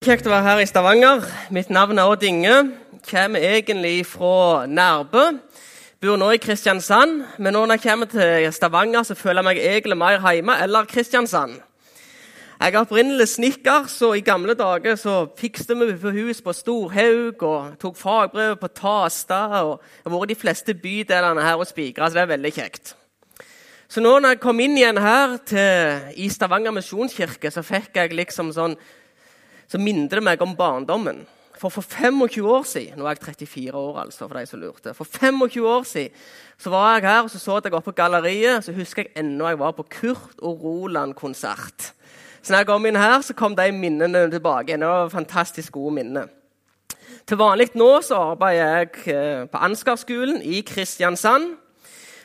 Kjekt å være her i Stavanger. Mitt navn er Odd Inge. Kommer egentlig fra Nærbø. Bor nå i Kristiansand, men når jeg kommer til Stavanger, så føler jeg meg egentlig mer hjemme eller Kristiansand. Jeg er opprinnelig snekker, så i gamle dager så fikste vi på hus på Storhaug og tok fagbrev på Tasta og Jeg har vært de fleste bydelene her og spikra, så det er veldig kjekt. Så nå når jeg kom inn igjen her til, i Stavanger misjonskirke, så fikk jeg liksom sånn så minner det meg om barndommen. For for 25 år siden Nå er jeg 34 år, altså, for de som lurte. For 25 år siden så var jeg her og så så jeg var på galleriet. Så husker jeg ennå jeg var på Kurt og Roland-konsert. Så når jeg kom inn her, så kom de minnene tilbake. Det var fantastisk gode minner. Til vanlig nå så arbeider jeg eh, på Ansgarskolen i Kristiansand.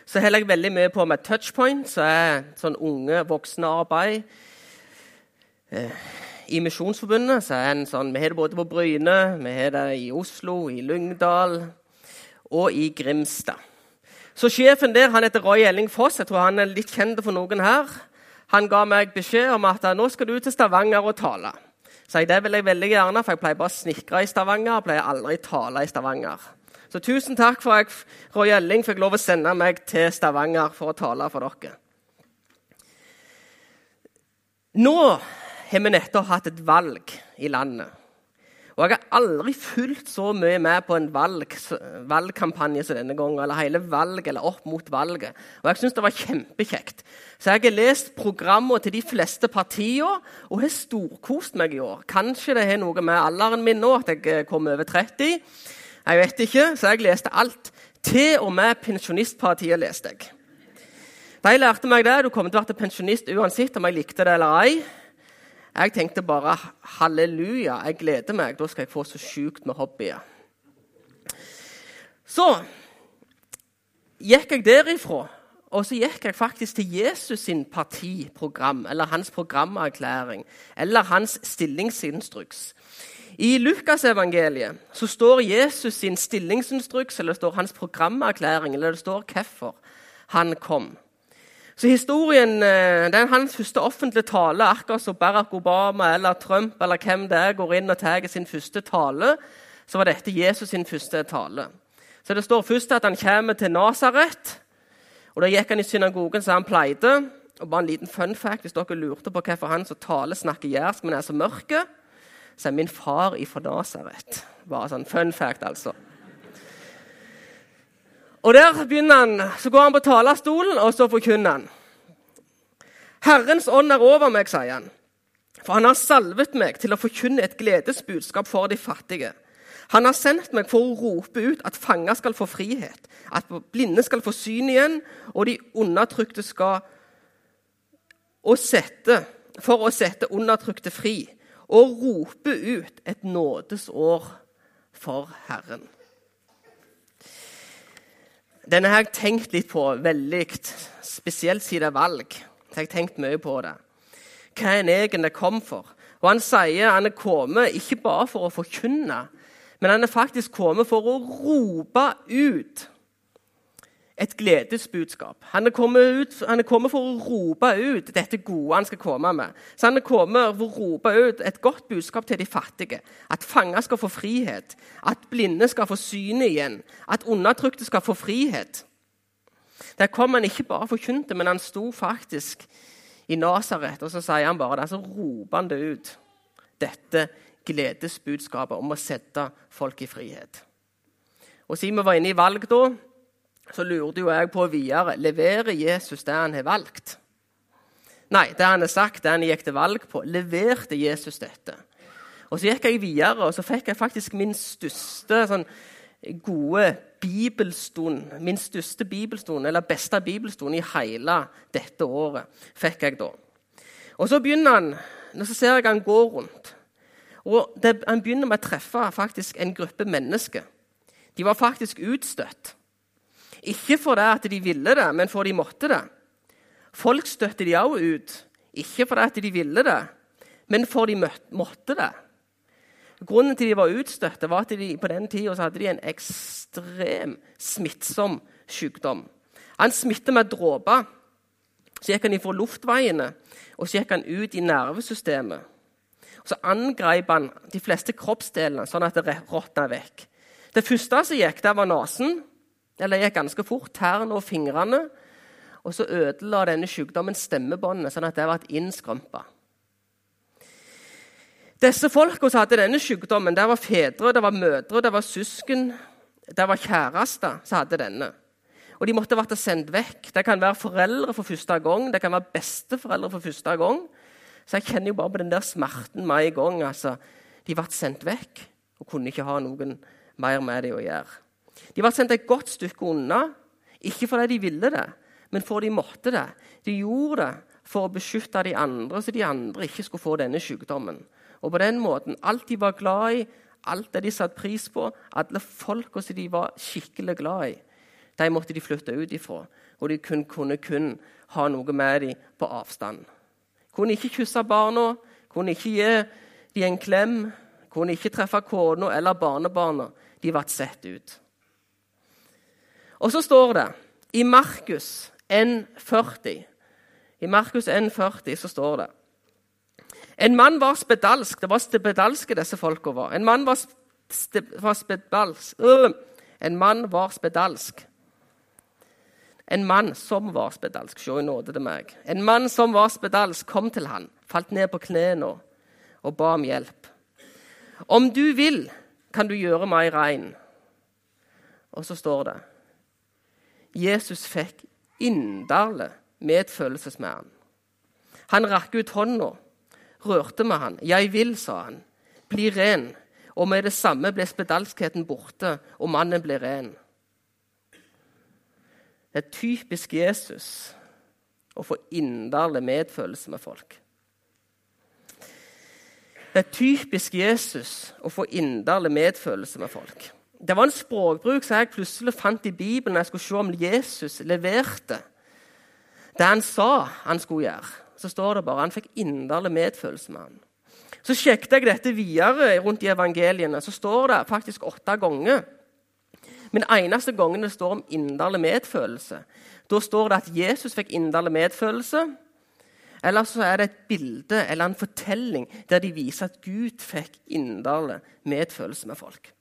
Så holder jeg veldig mye på med touchpoint, så er sånn unge voksne-arbeid. I Misjonsforbundet så er en sånn, Vi har det både på Bryne, vi har det i Oslo, i Lyngdal og i Grimstad. Så Sjefen der han heter Roy Elling Foss. Jeg tror han er litt kjent for noen her. Han ga meg beskjed om at nå skal du til Stavanger og tale. Så jeg, det vil jeg veldig gjerne, for jeg pleier bare å snikre i Stavanger. Jeg pleier aldri tale i Stavanger. Så tusen takk for at Roy Elling fikk lov å sende meg til Stavanger for å tale for dere. Nå har vi nettopp hatt et valg i landet. Og Jeg har aldri fulgt så mye med på en valg, valgkampanje som denne gangen. Eller hele valget, eller opp mot valget. Og jeg syns det var kjempekjekt. Så jeg har lest programmene til de fleste partiene og har storkost meg i år. Kanskje det har noe med alderen min nå, at jeg kom over 30. Jeg vet ikke, så jeg leste alt. Til og med Pensjonistpartiet leste jeg. De lærte meg det. Du kommer til å være pensjonist uansett om jeg likte det eller ei. Jeg tenkte bare halleluja, jeg gleder meg. Da skal jeg få så sjukt med hobbyer. Så gikk jeg derifra, og så gikk jeg faktisk til Jesus sin partiprogram, eller hans programerklæring, eller hans stillingsinstruks. I Lukasevangeliet så står Jesus sin stillingsinstruks, eller det står hans programerklæring, eller det står hvorfor han kom. Så historien, eh, Det er hans første offentlige tale, akkurat som Barack Obama eller Trump eller hvem det er, går inn og tar sin første tale. Så var dette Jesus sin første tale. Så Det står først at han kommer til Nasaret. og Da gikk han i synagogen som han pleide. Og bare en liten fun fact, Hvis dere lurte på hvorfor han som taler, snakker jærsk, men er så mørke, så er min far ifra Nasaret. Bare sånn fun fact, altså. Og der begynner han, Så går han på talerstolen, og så forkynner han. Herrens ånd er over meg, sier han. For han har salvet meg til å forkynne et gledesbudskap for de fattige. Han har sendt meg for å rope ut at fanger skal få frihet, at blinde skal få syn igjen, og de undertrykte skal å sette, for å sette undertrykte fri, og rope ut et nådesår for Herren. Denne har jeg tenkt litt på, veldig, spesielt siden valg. Så jeg har tenkt mye på det. Hva er en egentlig kom for? Og Han sier han er kommet ikke bare for å forkynne, men han er faktisk kommet for å rope ut et gledesbudskap. Han er, ut, han er, kommet for å rope ut dette gode han skal komme med. Så Han er kommet for å rope ut et godt budskap til de fattige. At fanger skal få frihet, at blinde skal få synet igjen, at undertrykte skal få frihet. Der kom han ikke bare forkynte, men han sto faktisk i Nasaret, og så sier han bare det, så roper han det ut. Dette gledesbudskapet om å sette folk i frihet. Og Siden vi var inne i valg da, så lurte jo jeg på videre leverer Jesus det han har valgt. Nei, det han har sagt, det han gikk til valg på, leverte Jesus dette. Og Så gikk jeg videre, og så fikk jeg faktisk min største sånn, gode bibelstund, min største bibelstund, eller beste bibelstund i hele dette året. fikk jeg da. Og Så begynner han, så ser jeg han gå rundt. Og det, Han begynner med å treffe faktisk en gruppe mennesker. De var faktisk utstøtt. Ikke fordi at de ville det, men fordi de måtte det. Folk støtte de også ut, ikke fordi de ville det, men fordi de måtte det. Grunnen til de var utstøtte, var at de på den tida hadde de en ekstrem smittsom sykdom. Han smitter med dråper. Så gikk han ifra luftveiene og så gikk han ut i nervesystemet. Så angrep han de fleste kroppsdelene, sånn at det råtna vekk. Det første som gikk, der var nesen. Eller gikk ganske fort. Tærne og fingrene. Og så ødela denne sykdommen stemmebåndet, sånn at det ble innskrømpa. Disse folka som hadde denne sykdommen, det var fedre, det var mødre, det var søsken, det var kjærester som hadde denne. Og de måtte vært sendt vekk. Det kan være foreldre for første gang, det kan være besteforeldre for første gang. Så jeg kjenner jo bare på den der smerten med en gang. Altså, de ble sendt vekk og kunne ikke ha noen mer med dem å gjøre. De var sendt et godt stykke unna, ikke fordi de ville det, men fordi de måtte det. De gjorde det for å beskytte de andre, så de andre ikke skulle få denne sykdommen. Og på den måten, alt de var glad i, alt det de satte pris på, alle folka som de var skikkelig glad i, de måtte de flytte ut ifra. Og de kun, kunne kun ha noe med dem på avstand. Kunne ikke kysse barna, kunne ikke gi dem en klem, kunne ikke treffe kona eller barnebarna. De ble sett ut. Og så står det i Markus 1,40 I Markus 1,40 så står det En mann var spedalsk. Det var spedalske disse folka var. En mann var, var spedalsk. Øh, en mann var spedalsk. En mann som var spedalsk. Se i nåde til meg. En mann som var spedalsk, kom til han, falt ned på knærne og ba om hjelp. Om du vil, kan du gjøre meg rein. Og så står det Jesus fikk inderlig medfølelse med han. Han rakk ut hånda, rørte med han. 'Jeg vil', sa han. 'Bli ren.' Og med det samme ble spedalskheten borte, og mannen ble ren. Det er typisk Jesus å få inderlig medfølelse med folk. Det er typisk Jesus å få inderlig medfølelse med folk. Det var en språkbruk som jeg plutselig fant i Bibelen når jeg skulle se om Jesus leverte det han sa han skulle gjøre. Så står det bare han fikk inderlig medfølelse med han. Så sjekket jeg dette videre rundt i evangeliene. Så står det faktisk åtte ganger men eneste gangen det står om inderlig medfølelse, da står det at Jesus fikk inderlig medfølelse. Eller så er det et bilde eller en fortelling der de viser at Gud fikk inderlig medfølelse med folk.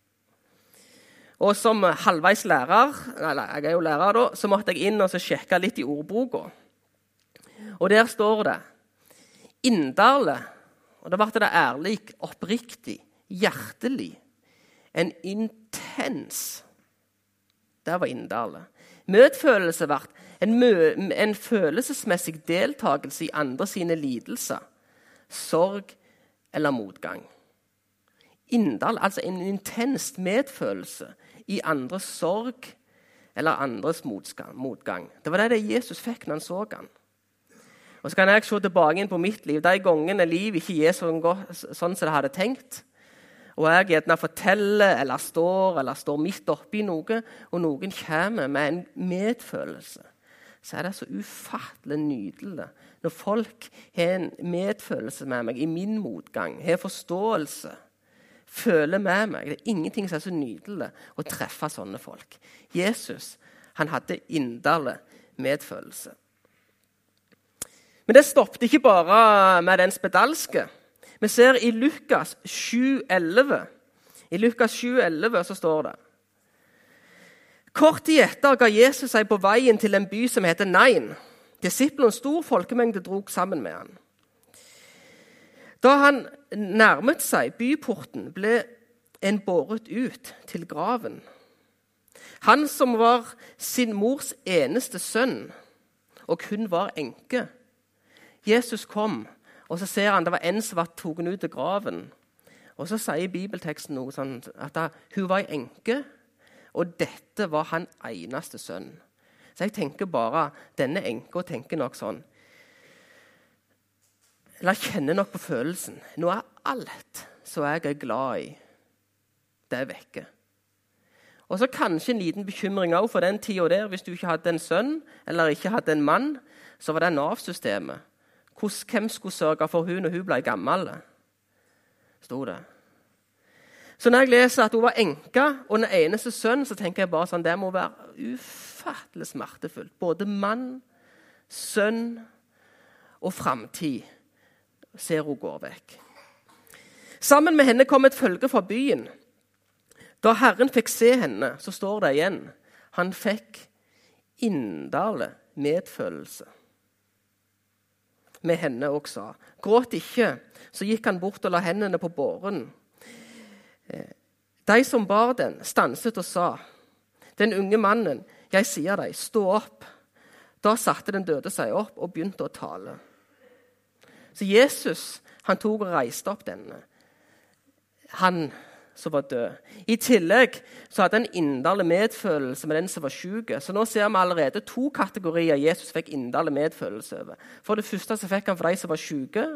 Og Som halvveis lærer eller jeg er jo lærer da, så måtte jeg inn og sjekke litt i ordboka. Og Der står det 'inderlig'. Og Da ble det ærlig, oppriktig, hjertelig. En intens der var inderlig. Medfølelse ble en, en, følelsesmessig deltakelse i andre sine lidelser, sorg eller motgang. Inndal, altså en intens medfølelse i andres sorg eller andres motgang. Det var det Jesus fikk når han så han. Og Så kan jeg se tilbake inn på mitt liv. De gangene livet ikke er sånn, sånn som det hadde tenkt, og jeg gjerne forteller eller står eller står midt oppi noe, og noen kommer med en medfølelse, så er det så ufattelig nydelig når folk har en medfølelse med meg i min motgang, har forståelse, føler med meg. Det er ingenting som er så nydelig å treffe sånne folk. Jesus han hadde inderlig medfølelse. Men det stoppet ikke bare med den spedalske. Vi ser i Lukas 7,11 I Lukas 7,11 så står det Kort tid etter ga Jesus seg på veien til en by som heter Nain. Disiplene og stor folkemengde drog sammen med han. Da han nærmet seg byporten, ble en båret ut til graven. Han som var sin mors eneste sønn, og hun var enke. Jesus kom og så ser han det var en som var tatt ut til graven. Og så sier bibelteksten noe sånn at hun var enke, og dette var han eneste sønn. Så jeg tenker bare denne enka tenker nok sånn Eller kjenner nok på følelsen. Nå er alt som jeg er glad i, det er vekke. Og så kanskje en liten bekymring òg for den tida der. Hvis du ikke hadde en sønn eller ikke hadde en mann, så var det Nav-systemet. Hvem skulle sørge for hun når hun ble gammel? sto det. Så når jeg leser at hun var enke og den eneste sønn, så tenker jeg bare sånn, det må være ufattelig smertefullt. Både mann, sønn og framtid ser hun går vekk. Sammen med henne kom et følge fra byen. Da Herren fikk se henne, så står det igjen han fikk inderlig medfølelse med henne og sa, gråt ikke. Så gikk han bort og la hendene på båren. Eh, de som bar den, stanset og sa, den unge mannen, jeg sier deg, stå opp. Da satte den døde seg opp og begynte å tale. Så Jesus han tok og reiste opp denne. Han som var død. I tillegg så hadde han inderlig medfølelse med den som var syk. Så nå ser vi allerede to kategorier Jesus fikk inderlig medfølelse over. For det første så fikk han for de som var syke.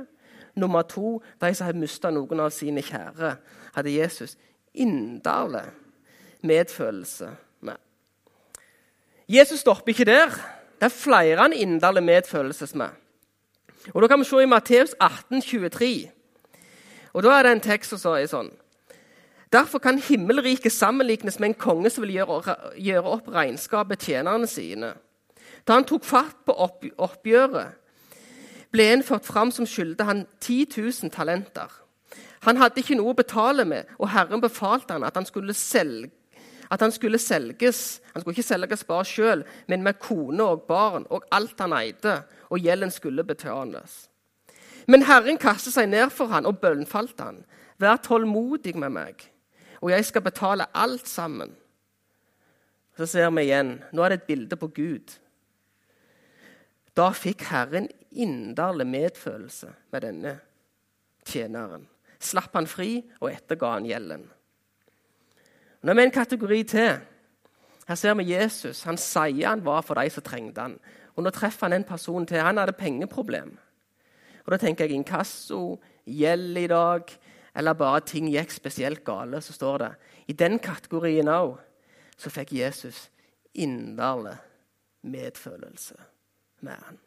Nummer to de som hadde mista noen av sine kjære. Hadde Jesus inderlig medfølelse med. Jesus stopper ikke der. Det er flere han inderlig medfølelse med. Og Da kan vi se i Matteus 18, 23. Og Da er det en tekst som er sånn Derfor kan himmelriket sammenlignes med en konge som vil gjøre, gjøre opp regnskapet tjenerne sine. Da han tok fatt på opp, oppgjøret, ble en ført fram som skyldte han 10 000 talenter. Han hadde ikke noe å betale med, og Herren befalte han at han skulle, selge, at han skulle selges. Han skulle ikke selges bare sjøl, men med kone og barn og alt han eide, og gjelden skulle betales. Men Herren kastet seg ned for han og bønnfalt han. Vær tålmodig med meg og jeg skal betale alt sammen. Så ser vi igjen Nå er det et bilde på Gud. Da fikk Herren inderlig medfølelse med denne tjeneren. Slapp han fri og etterga han gjelden. Nå er vi en kategori til. Her ser vi Jesus. Han sier han var for de som trengte han. Og Nå treffer han en person til. Han hadde pengeproblem. Og Da tenker jeg inkasso, gjeld i dag, eller bare ting gikk spesielt gale, så står det i den kategorien òg så fikk Jesus inderlig medfølelse med han.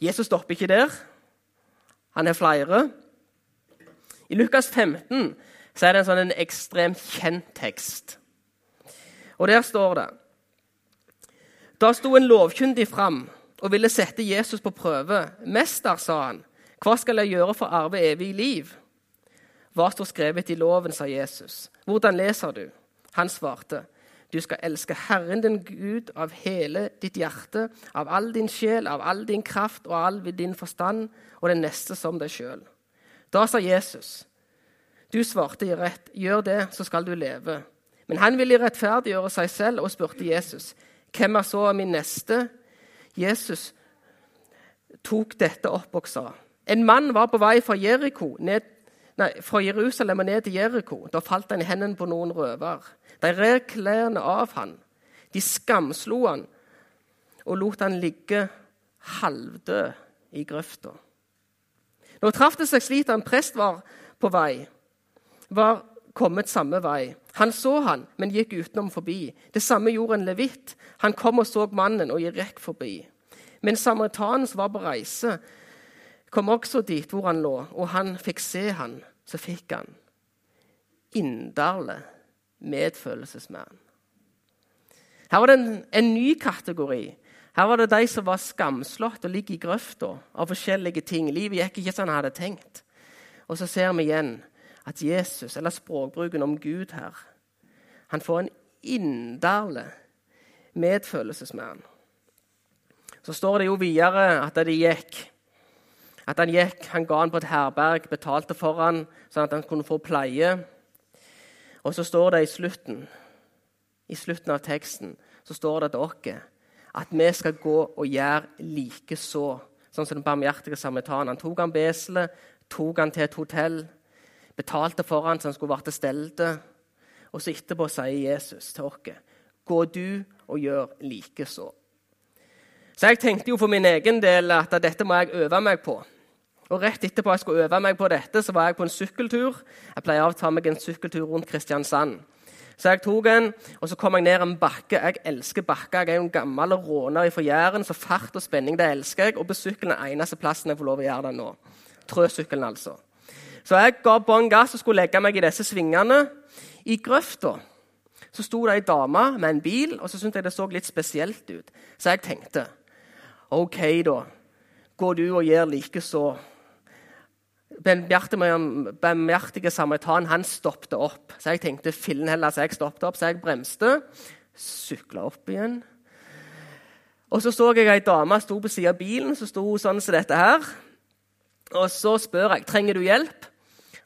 Jesus stopper ikke der. Han har flere. I Lukas 15 så er det en sånn en ekstremt kjent tekst. Og Der står det Da sto en lovkyndig fram og ville sette Jesus på prøve. 'Mester', sa han, 'hva skal jeg gjøre for å arve evig liv?' Hva står skrevet i loven, sa Jesus. Hvordan leser du? Han svarte. Du skal elske Herren din Gud av hele ditt hjerte, av all din sjel, av all din kraft og all din forstand, og den neste som deg sjøl. Da sa Jesus, du svarte i rett, gjør det, så skal du leve. Men han ville rettferdiggjøre seg selv og spurte Jesus, hvem er så min neste? Jesus tok dette opp og sa, en mann var på vei fra Jericho, ned nei, fra Jerusalem og ned til Jeriko. Da falt han i hendene på noen røver. De rev klærne av han. De skamslo han og lot han ligge halvdød i grøfta. Nå traff det seg slik at en prest var på vei, var kommet samme vei. Han så han, men gikk utenom forbi. Det samme gjorde en levitt. Han kom og så mannen og gikk forbi. Men samaritanen som var på reise, kom også dit hvor han lå, og han fikk se han, så fikk han inderlig medfølelse med han. Her var det en, en, ny kategori. Her var det de som var skamslått og ligger i grøfta av forskjellige ting. Livet gikk ikke som han hadde tenkt. Og så ser vi igjen at Jesus, eller språkbruken om Gud her, han får en inderlig medfølelse med han. Så står det jo videre at de gikk at han gikk, han ga han på et herberg, betalte for han, sånn at han kunne få pleie. Og så står det i slutten, i slutten av teksten så står det til dere at vi skal gå og gjøre likeså. Sånn som den barmhjertige samaritanen. Han tok han beselet, tok han til et hotell, betalte for han så han skulle være til stede. Og så etterpå sier Jesus til oss gå du og gjør likeså. Så jeg tenkte jo for min egen del at dette må jeg øve meg på. Og Rett etterpå jeg skulle øve meg på dette, så var jeg på en sykkeltur. Jeg pleier å ta meg en sykkeltur rundt Kristiansand. Så jeg tok en, og så kom jeg ned en bakke. Jeg elsker bakker. Jeg er jo en gammel råner fra Jæren, så fart og spenning det elsker jeg. Og på sykkelen er eneste plassen jeg får lov å gjøre det nå. Trøsykkelen, altså. Så jeg ga bånn gass og skulle legge meg i disse svingene. I grøfta så sto det ei dame med en bil, og så syntes jeg det så litt spesielt ut. Så jeg tenkte OK, da. Går du og gjør likeså barmhjertige samaritan han stoppet opp. Så jeg tenkte fillen heller, så jeg stoppet opp, så jeg bremste. Sykla opp igjen. Og så så jeg ei dame sto på siden av bilen, så sto hun sånn som dette her. Og så spør jeg trenger du hjelp.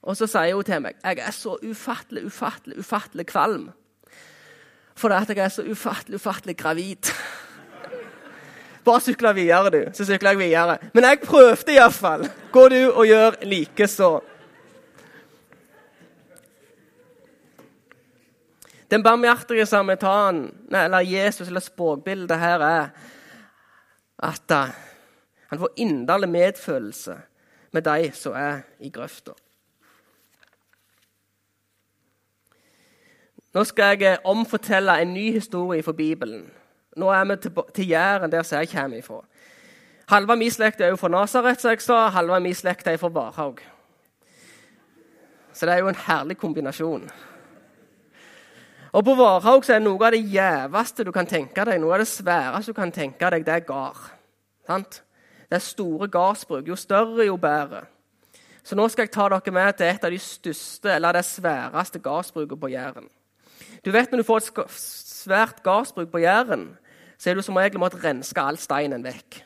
Og så sier hun til meg jeg er så ufattelig, ufattelig, ufattelig kvalm. Fordi at jeg er så ufattelig, ufattelig gravid. Bare sykle videre, du. Så sykler jeg videre. Men jeg prøvde iallfall. Gå du og gjør likeså. Den barmhjertige samaritan, eller Jesus, eller språkbildet her, er at uh, han får inderlig medfølelse med de som er i grøfta. Nå skal jeg eh, omfortelle en ny historie fra Bibelen. Nå er vi til, Jæren, der jeg kommer ifra. Halve min slekt er jo fra Nasaret, som jeg sa. Halve min slekt er fra Varhaug. Så det er jo en herlig kombinasjon. Og på Varhaug er noe av det gjeveste du kan tenke deg, noe av det sværeste du kan tenke deg, det er gard. Sant? Det er store gardsbruk. Jo større, jo bedre. Så nå skal jeg ta dere med til et av de største, eller det sværeste gardsbruket på Jæren. Du vet Når du får et svært gardsbruk på Jæren, så er du som regel måttet renske all steinen vekk.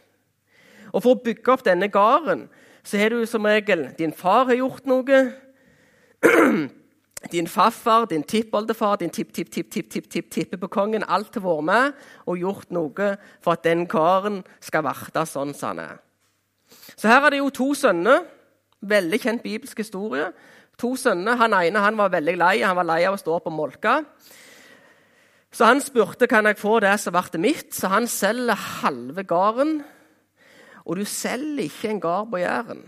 Og For å bygge opp denne gården så har du som regel Din far har gjort noe. Din farfar, din tippoldefar, din tipp-tipp-tipp-tipp-tippekongen Alt har vært med og gjort noe for at den karen skal varte sånn som han er. Så her er det jo to sønner. Veldig kjent bibelsk historie. To sønner. Han ene han var veldig lei. Han var lei av å stå opp og molke. Så han spurte kan jeg få det som ble mitt, så han selger halve gården. Og du selger ikke en gard på Jæren.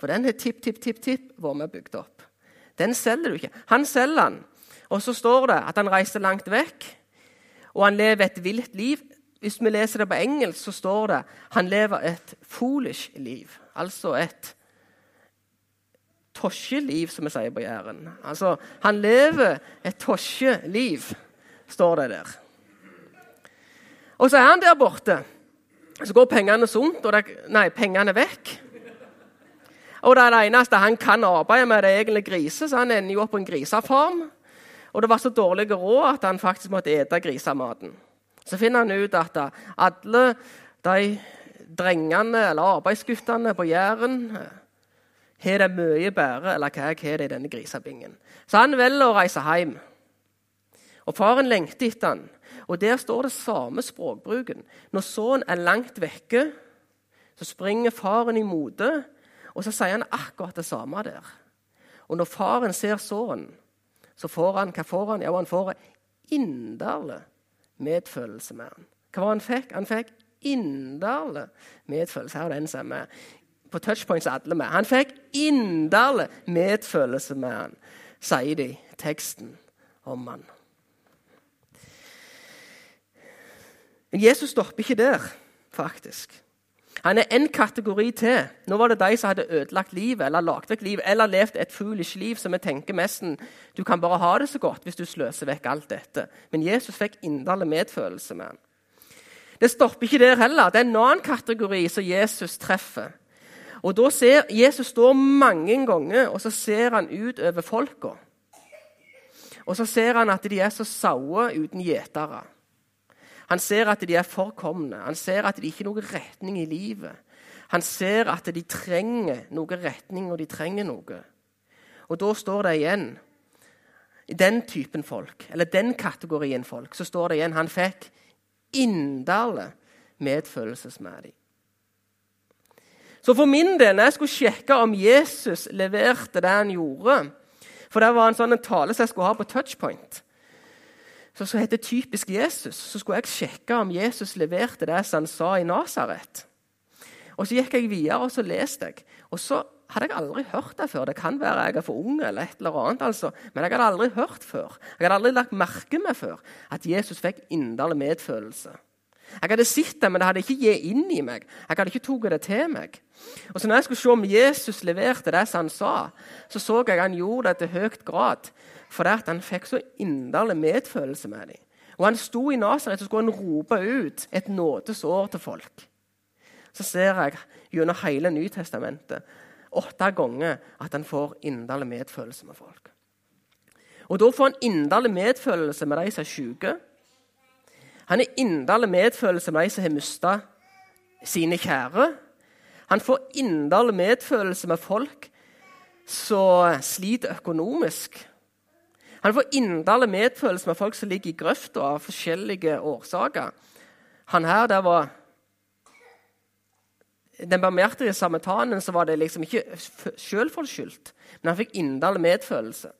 For den har tipp, tipp, tipp, tipp vært med bygd opp. Den selger du ikke. Han selger den. Og så står det at han reiser langt vekk, og han lever et vilt liv. Hvis vi leser det på engelsk, så står det han lever et foolish liv. Altså et tosjeliv, som vi sier på Jæren. Altså, han lever et tosjeliv, står det der. Og så er han der borte. Så går pengene sunt, det, nei, pengene vekk. Og det det eneste han kan arbeide med, det er egentlig griser, så han ender jo opp på en grisefarm. Og det var så dårlig råd at han faktisk måtte ete grisematen. Så finner han ut at alle de drengene eller arbeidsguttene på Jæren har det mye bedre eller hva jeg har det i denne grisebingen. Så han velger å reise hjem. Og faren lengter etter han. Og der står det samme språkbruken. Når sønnen er langt vekke, så springer faren imot det, og så sier han akkurat det samme der. Og når faren ser sønnen, så får han hva får han? Jo, han får inderlig medfølelse med han. Hva var han fikk? Han fikk inderlig medfølelse. Her er den som er på touchpoints alle med. Han fikk inderlig medfølelse med han, sier de teksten om han. Men Jesus stopper ikke der, faktisk. Han er en kategori til. Nå var det de som hadde ødelagt livet eller lagt vekk livet, eller levd et foolish liv som vi tenker nesten du kan bare ha det så godt hvis du sløser vekk alt dette. Men Jesus fikk inderlig medfølelse med han. Det stopper ikke der heller. Det er en annen kategori som Jesus treffer. Og da ser Jesus står mange ganger og så ser han ut over folka. Og så ser han at de er så saue uten gjetere. Han ser at de er forkomne. Han ser at de ikke har noen retning i livet. Han ser at de trenger noe retning, og de trenger noe. Og da står det igjen I den typen folk, eller den kategorien folk, så står det igjen han fikk inderlig medfølelse med dem. Så for min del, når jeg skulle sjekke om Jesus leverte det han gjorde For det var en sånn tale som jeg skulle ha på touchpoint. Så, så heter 'Typisk Jesus'. Så skulle jeg sjekke om Jesus leverte det som han sa i Nasaret. Og Så gikk jeg videre og så leste jeg. Og så hadde jeg aldri hørt det før. Det kan være jeg er for ung, eller et eller annet, altså. men jeg hadde aldri hørt før. Jeg hadde aldri lagt merke med før at Jesus fikk inderlig medfølelse. Jeg hadde sett det, men det hadde ikke gitt inn i meg. Jeg hadde ikke tatt det til meg. Og så når jeg skulle se om Jesus leverte det som han sa, så så jeg han gjorde det til høyt grad. For det at han fikk så inderlig medfølelse med dem. Og han sto i Nasaret og skulle han rope ut et nådesår til folk. så ser jeg gjennom hele Nytestamentet åtte ganger at han får inderlig medfølelse med folk. Og Da får han inderlig medfølelse med de som er syke. Han har inderlig medfølelse med de som har mista sine kjære. Han får inderlig medfølelse med folk som sliter økonomisk. Han får inderlig medfølelse med folk som ligger i grøfta av forskjellige årsaker. Han her, der var Den barmhjertige samaritanen så var det liksom ikke sjølforskyldt, men han fikk inderlig medfølelse.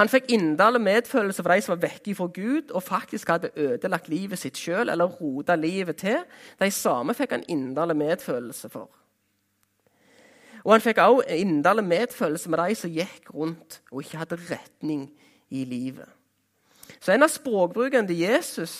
Han fikk inderlig medfølelse for de som var vekke fra Gud og faktisk hadde ødelagt livet sitt sjøl eller rota livet til. De samme fikk han inderlig medfølelse for. Og han fikk også inderlig medfølelse med de som gikk rundt og ikke hadde retning i livet. Så en av språkbrukene til Jesus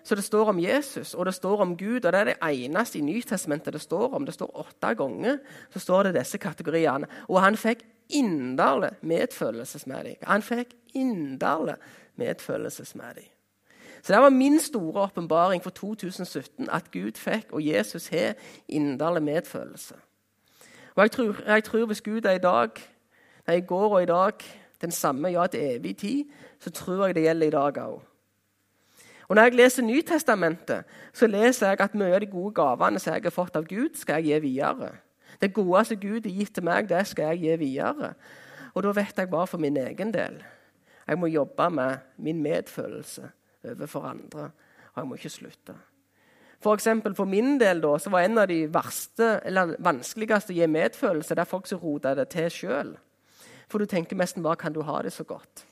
så det står om Jesus og det står om Gud, og det er det eneste i Nytestamentet det står om. Det står åtte ganger så står det disse kategoriene. Og han fikk inderlig medfølelse med dem. Han fikk inderlig medfølelse med dem. Så Det var min store åpenbaring for 2017, at Gud fikk, og Jesus har, inderlig medfølelse. Og jeg tror, jeg tror hvis Gud er i dag, nei, i går og i dag den samme ja til evig tid, så tror jeg det gjelder i dag òg. Og Når jeg leser Nytestamentet, så leser jeg at mye av de gode gavene som jeg har fått av Gud, skal jeg gi videre. Det gode som Gud har gitt til meg, det skal jeg gi videre. Og da vet jeg bare for min egen del. Jeg må jobbe med min medfølelse overfor andre. Og jeg må ikke slutte. For, eksempel, for min del da, var en av de verste, eller vanskeligste å gi medfølelse det er folk som roter det til sjøl. For du tenker nesten bare kan du ha det så godt?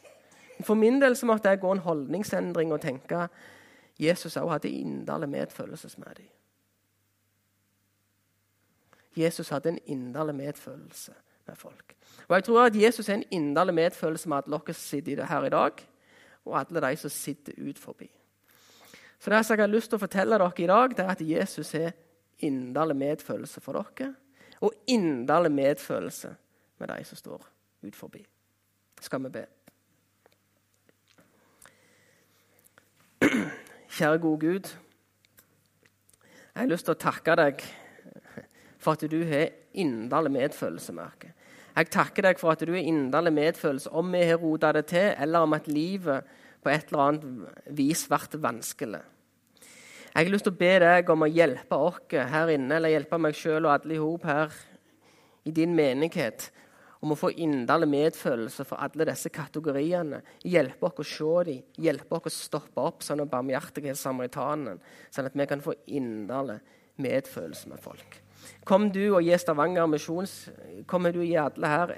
For min del så måtte jeg gå en holdningsendring og tenke Jesus også hadde inderlig medfølelse med dem. Jesus hadde en inderlig medfølelse med folk. Og Jeg tror at Jesus er en inderlig medfølelse med at dere sitter her i dag, og alle de som sitter ut forbi. Så det jeg har lyst til å fortelle dere i dag, det er at Jesus har inderlig medfølelse for dere, og inderlig medfølelse med de som står ut forbi. Skal vi be. Kjære gode Gud. Jeg har lyst til å takke deg for at du har inderlig medfølelse med. Jeg takker deg for at du har inderlig medfølelse om vi har rota det til, eller om at livet på et eller annet vis blir vanskelig. Jeg har lyst til å be deg om å hjelpe oss her inne, eller hjelpe meg sjøl og alle i hop her i din menighet, om å få inderlig medfølelse for alle disse kategoriene. Hjelpe oss å se dem, hjelpe oss å stoppe opp sånn barmhjertighet samaritanen, sånn at vi kan få inderlig medfølelse med folk. Kom du og gi Stavanger misjons, kommer du og gi alle her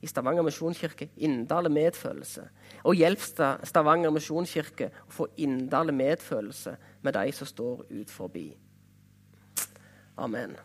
i Stavanger misjonskirke inderlig medfølelse. Og hjelp Stavanger misjonskirke å få inderlig medfølelse med de som står ut forbi. Amen.